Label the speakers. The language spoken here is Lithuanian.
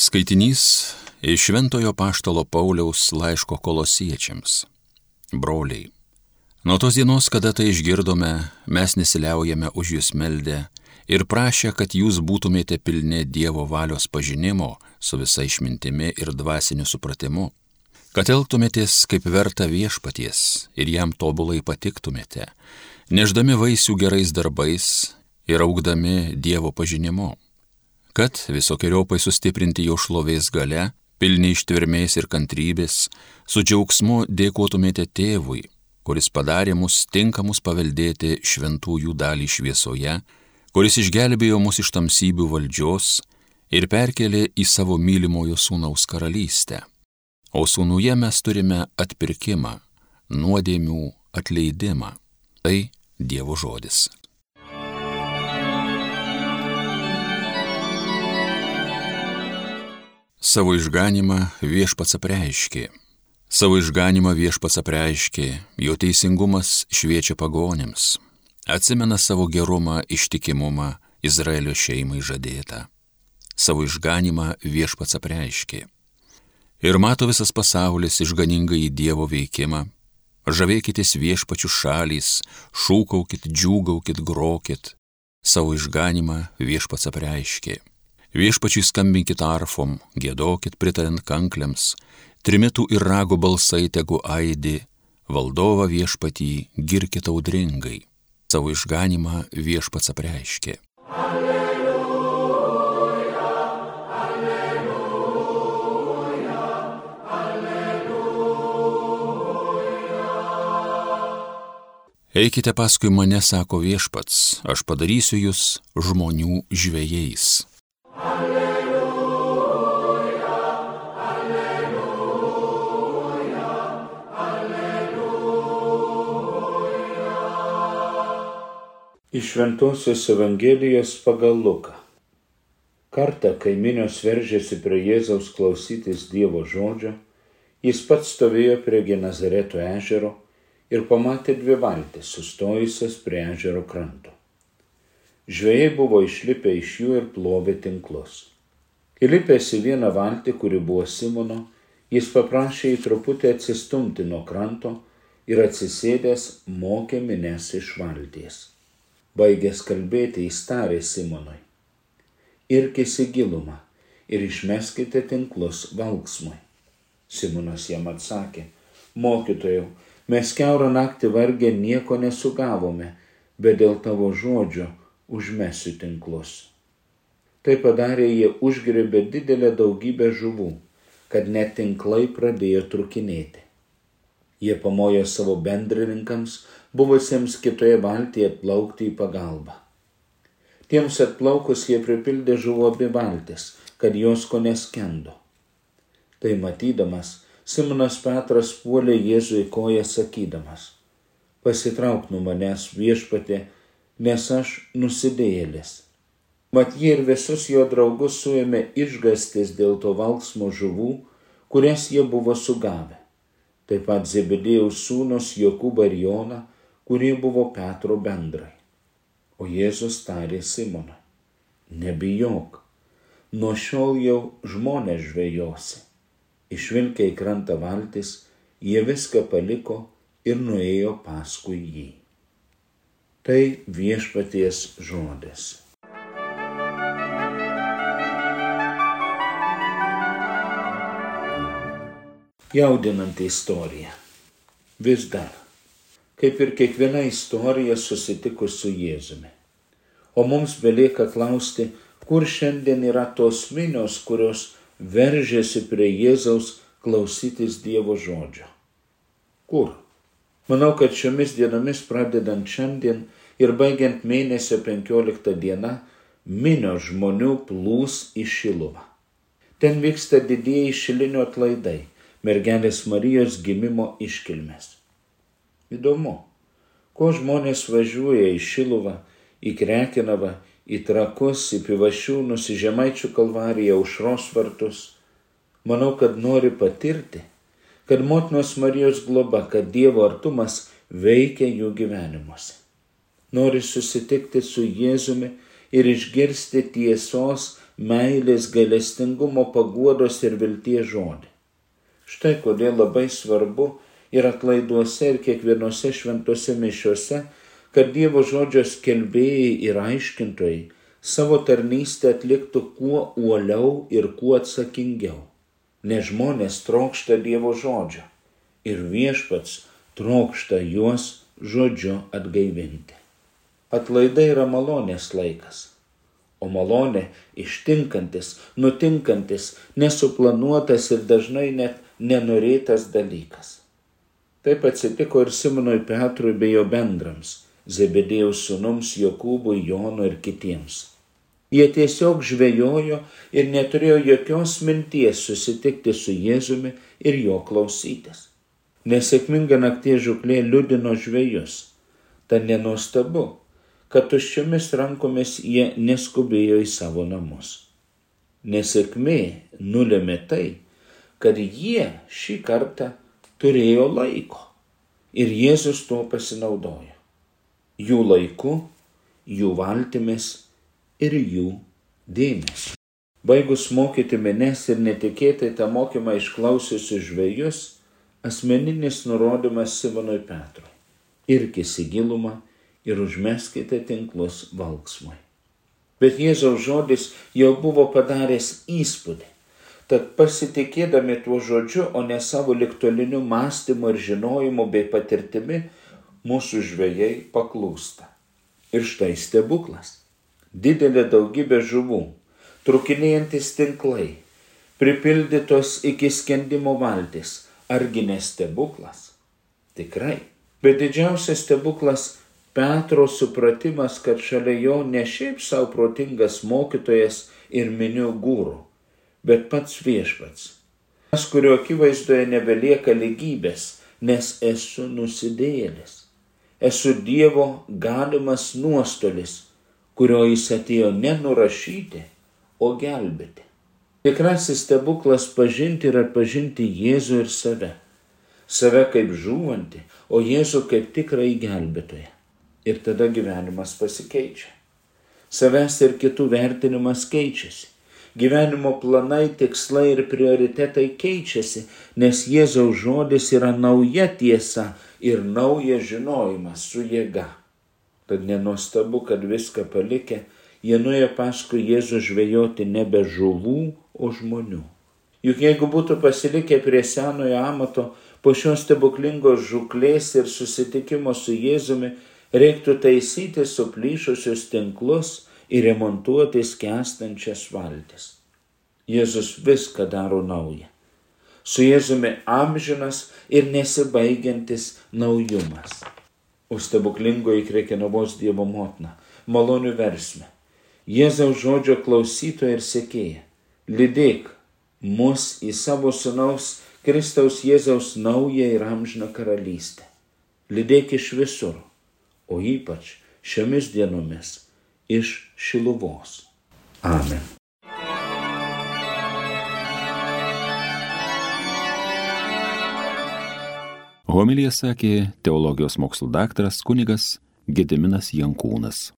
Speaker 1: Skaitinys iš Šventojo Paštalo Pauliaus laiško kolosiečiams. Broliai, nuo tos dienos, kada tai išgirdome, mes nesiliaujame už jūs meldę ir prašę, kad jūs būtumėte pilni Dievo valios pažinimo su visa išmintimi ir dvasiniu supratimu, kad elgtumėtės kaip verta viešpaties ir jam tobulai patiktumėte, neždami vaisių gerais darbais ir augdami Dievo pažinimu kad visokiojopai sustiprinti jo šlovės gale, pilni ištvermės ir kantrybės, su džiaugsmu dėkotumėte tėvui, kuris padarė mus tinkamus paveldėti šventųjų dalį šviesoje, kuris išgelbėjo mus iš tamsybių valdžios ir perkelė į savo mylimojo sūnaus karalystę. O sūnuje mes turime atpirkimą, nuodėmių atleidimą. Tai Dievo žodis. Savo išganimą viešpats apreiškė. Savo išganimą viešpats apreiškė, jo teisingumas šviečia pagonėms. Atsimena savo gerumą, ištikimumą Izraelio šeimai žadėtą. Savo išganimą viešpats apreiškė. Ir mato visas pasaulis išganingai į Dievo veikimą. Žavėkitės viešpačių šalys, šūkaukit, džiūgaukit, grokit. Savo išganimą viešpats apreiškė. Viešpačiai skambinkit arfom, gėdokit pritarint kankliams, trimitų ir rago balsai tegu aidi, valdovą viešpatį girkit audringai, savo išganimą viešpats apreiškė. Alleluja, alleluja, alleluja. Eikite paskui mane, sako viešpats, aš padarysiu jūs žmonių žvėjais.
Speaker 2: Iš Ventosios Evangelijos pagal Luką. Kartą, kai minios veržėsi prie Jėzaus klausytis Dievo žodžio, jis pats stovėjo prie Genazareto ežero ir pamatė dvi valtis sustojusias prie ežero kranto. Žvėjai buvo išlipę iš jų ir plovė tinklus. Įlipęs į vieną valtį, kuri buvo Simono, jis paprašė į truputį atsistumti nuo kranto ir atsisėdęs mokė mines iš valties. Baigęs kalbėti, jis tarė Simonui. Irkis į gilumą ir išmeskite tinklus valksmui. Simonas jam atsakė, mokytojau, mes keurą naktį vargę nieko nesugavome, bet dėl tavo žodžio užmesiu tinklus. Tai padarė jie užgrebė didelę daugybę žuvų, kad net tinklai pradėjo trukinėti. Jie pamojo savo bendrininkams, buvusiems kitoje valtyje atplaukti į pagalbą. Tiems atplaukus jie pripildė žuvo abi valtis, kad jos ko neskendo. Tai matydamas, Simonas Petras puolė Jėzui koją sakydamas, pasitrauk nuo manęs viešpatė, nes aš nusidėjėlis. Mat jie ir visus jo draugus suėmė išgastis dėl to valksmo žuvų, kurias jie buvo sugavę. Taip pat Zebedėjaus sūnus Jokūba ir Jona, kurie buvo Petro bendrai. O Jėzus tarė Simoną, nebijok, nuo šiol jau žmonės žvejosi. Išvilkę į krantą valtis, jie viską paliko ir nuėjo paskui jį. Tai viešpaties žodis. Jaudinanti istorija. Vis dar kaip ir kiekviena istorija susitikus su Jėzumi. O mums belieka klausti, kur šiandien yra tos minios, kurios veržėsi prie Jėzaus klausytis Dievo žodžio. Kur? Manau, kad šiomis dienomis pradedant šiandien ir baigiant mėnesio 15 dieną, minio žmonių plūs į Šiluvą. Ten vyksta didieji šilinio atlaidai, mergelės Marijos gimimo iškilmės. Įdomu, ko žmonės važiuoja į Šiluvą, į Krekinavą, į Trakus, į Pivašiūnus, į Žemaičių kalvariją, užros vartus. Manau, kad nori patirti, kad motinos Marijos globa, kad Dievo artumas veikia jų gyvenimuose. Nori susitikti su Jėzumi ir išgirsti tiesos meilės, galestingumo, paguodos ir vilties žodį. Štai kodėl labai svarbu ir atlaiduose ir kiekvienose šventose mišiuose, kad Dievo žodžio skelbėjai ir aiškintojai savo tarnystę atliktų kuo uoliau ir kuo atsakingiau. Nes žmonės trokšta Dievo žodžio ir viešpats trokšta juos žodžiu atgaivinti. Atlaidai yra malonės laikas, o malonė ištinkantis, nutinkantis, nesuplanuotas ir dažnai net nenorėtas dalykas. Taip atsitiko ir Simonui Petrui bei jo bendrams, Zebedėjaus sunums Jokūbui, Jonui ir kitiems. Jie tiesiog žvejojo ir neturėjo jokios minties susitikti su Jėzumi ir jo klausytis. Nesėkminga naktie žuklė liudino žvėjus. Tad nenuostabu, kad tuščiomis rankomis jie neskubėjo į savo namus. Nesėkmė nulėmė tai, kad jie šį kartą turėjo laiko ir Jėzus tuo pasinaudojo. Jų laiku, jų valtimis ir jų dėmesio. Baigus mokyti menes ir netikėtai tą mokymą išklausiusius žvėjus, asmeninis nurodymas Simonui Petrui. Irkis į gilumą ir užmeskite tinklus valksmui. Bet Jėzaus žodis jau buvo padaręs įspūdį. Tad pasitikėdami tuo žodžiu, o ne savo liktoliniu mąstymu ir žinojimu bei patirtimi, mūsų žvėjai paklūsta. Ir štai stebuklas. Didelė daugybė žuvų, trukinėjantis tinklai, pripildytos iki skendimo valtis. Argi ne stebuklas? Tikrai. Bet didžiausias stebuklas Petro supratimas, kad šalia jo ne šiaip savo protingas mokytojas ir minių gūrų, bet pats viešpats. Tas, kurio akivaizdoje nebelieka lygybės, nes esu nusidėjėlis. Esu Dievo galimas nuostolis, kurio jis atėjo ne nurašyti, o gelbėti. Tikrasis stebuklas pažinti ir atpažinti Jėzų ir save. Save kaip žūvanti, o Jėzų kaip tikrai gelbėtoje. Ir tada gyvenimas pasikeičia. Savęs ir kitų vertinimas keičiasi gyvenimo planai, tikslai ir prioritetai keičiasi, nes Jėzaus žodis yra nauja tiesa ir naujas žinojimas su jėga. Tad nenuostabu, kad viską palikę, jie nuėjo paskui Jėzų žvejoti nebe žuvų, o žmonių. Juk jeigu būtų pasilikę prie senojo amato, po šios stebuklingos žuklės ir susitikimo su Jėzumi, reiktų taisyti suplyšusius tinklus ir remontuoti skęstančias valtis. Jėzus viską daro naują. Su Jėzumi amžinas ir nesibaigiantis naujumas. O stebuklingoji Krekenavos Dievo motina, malonių versme, Jėzaus žodžio klausytoja ir sekėja, lydėk mus į savo sunaus Kristaus Jėzaus naują ir amžiną karalystę. Lydėk iš visur, o ypač šiomis dienomis iš Šiluvos. Amen.
Speaker 1: Homilija sakė teologijos mokslo daktaras kunigas Gediminas Jankūnas.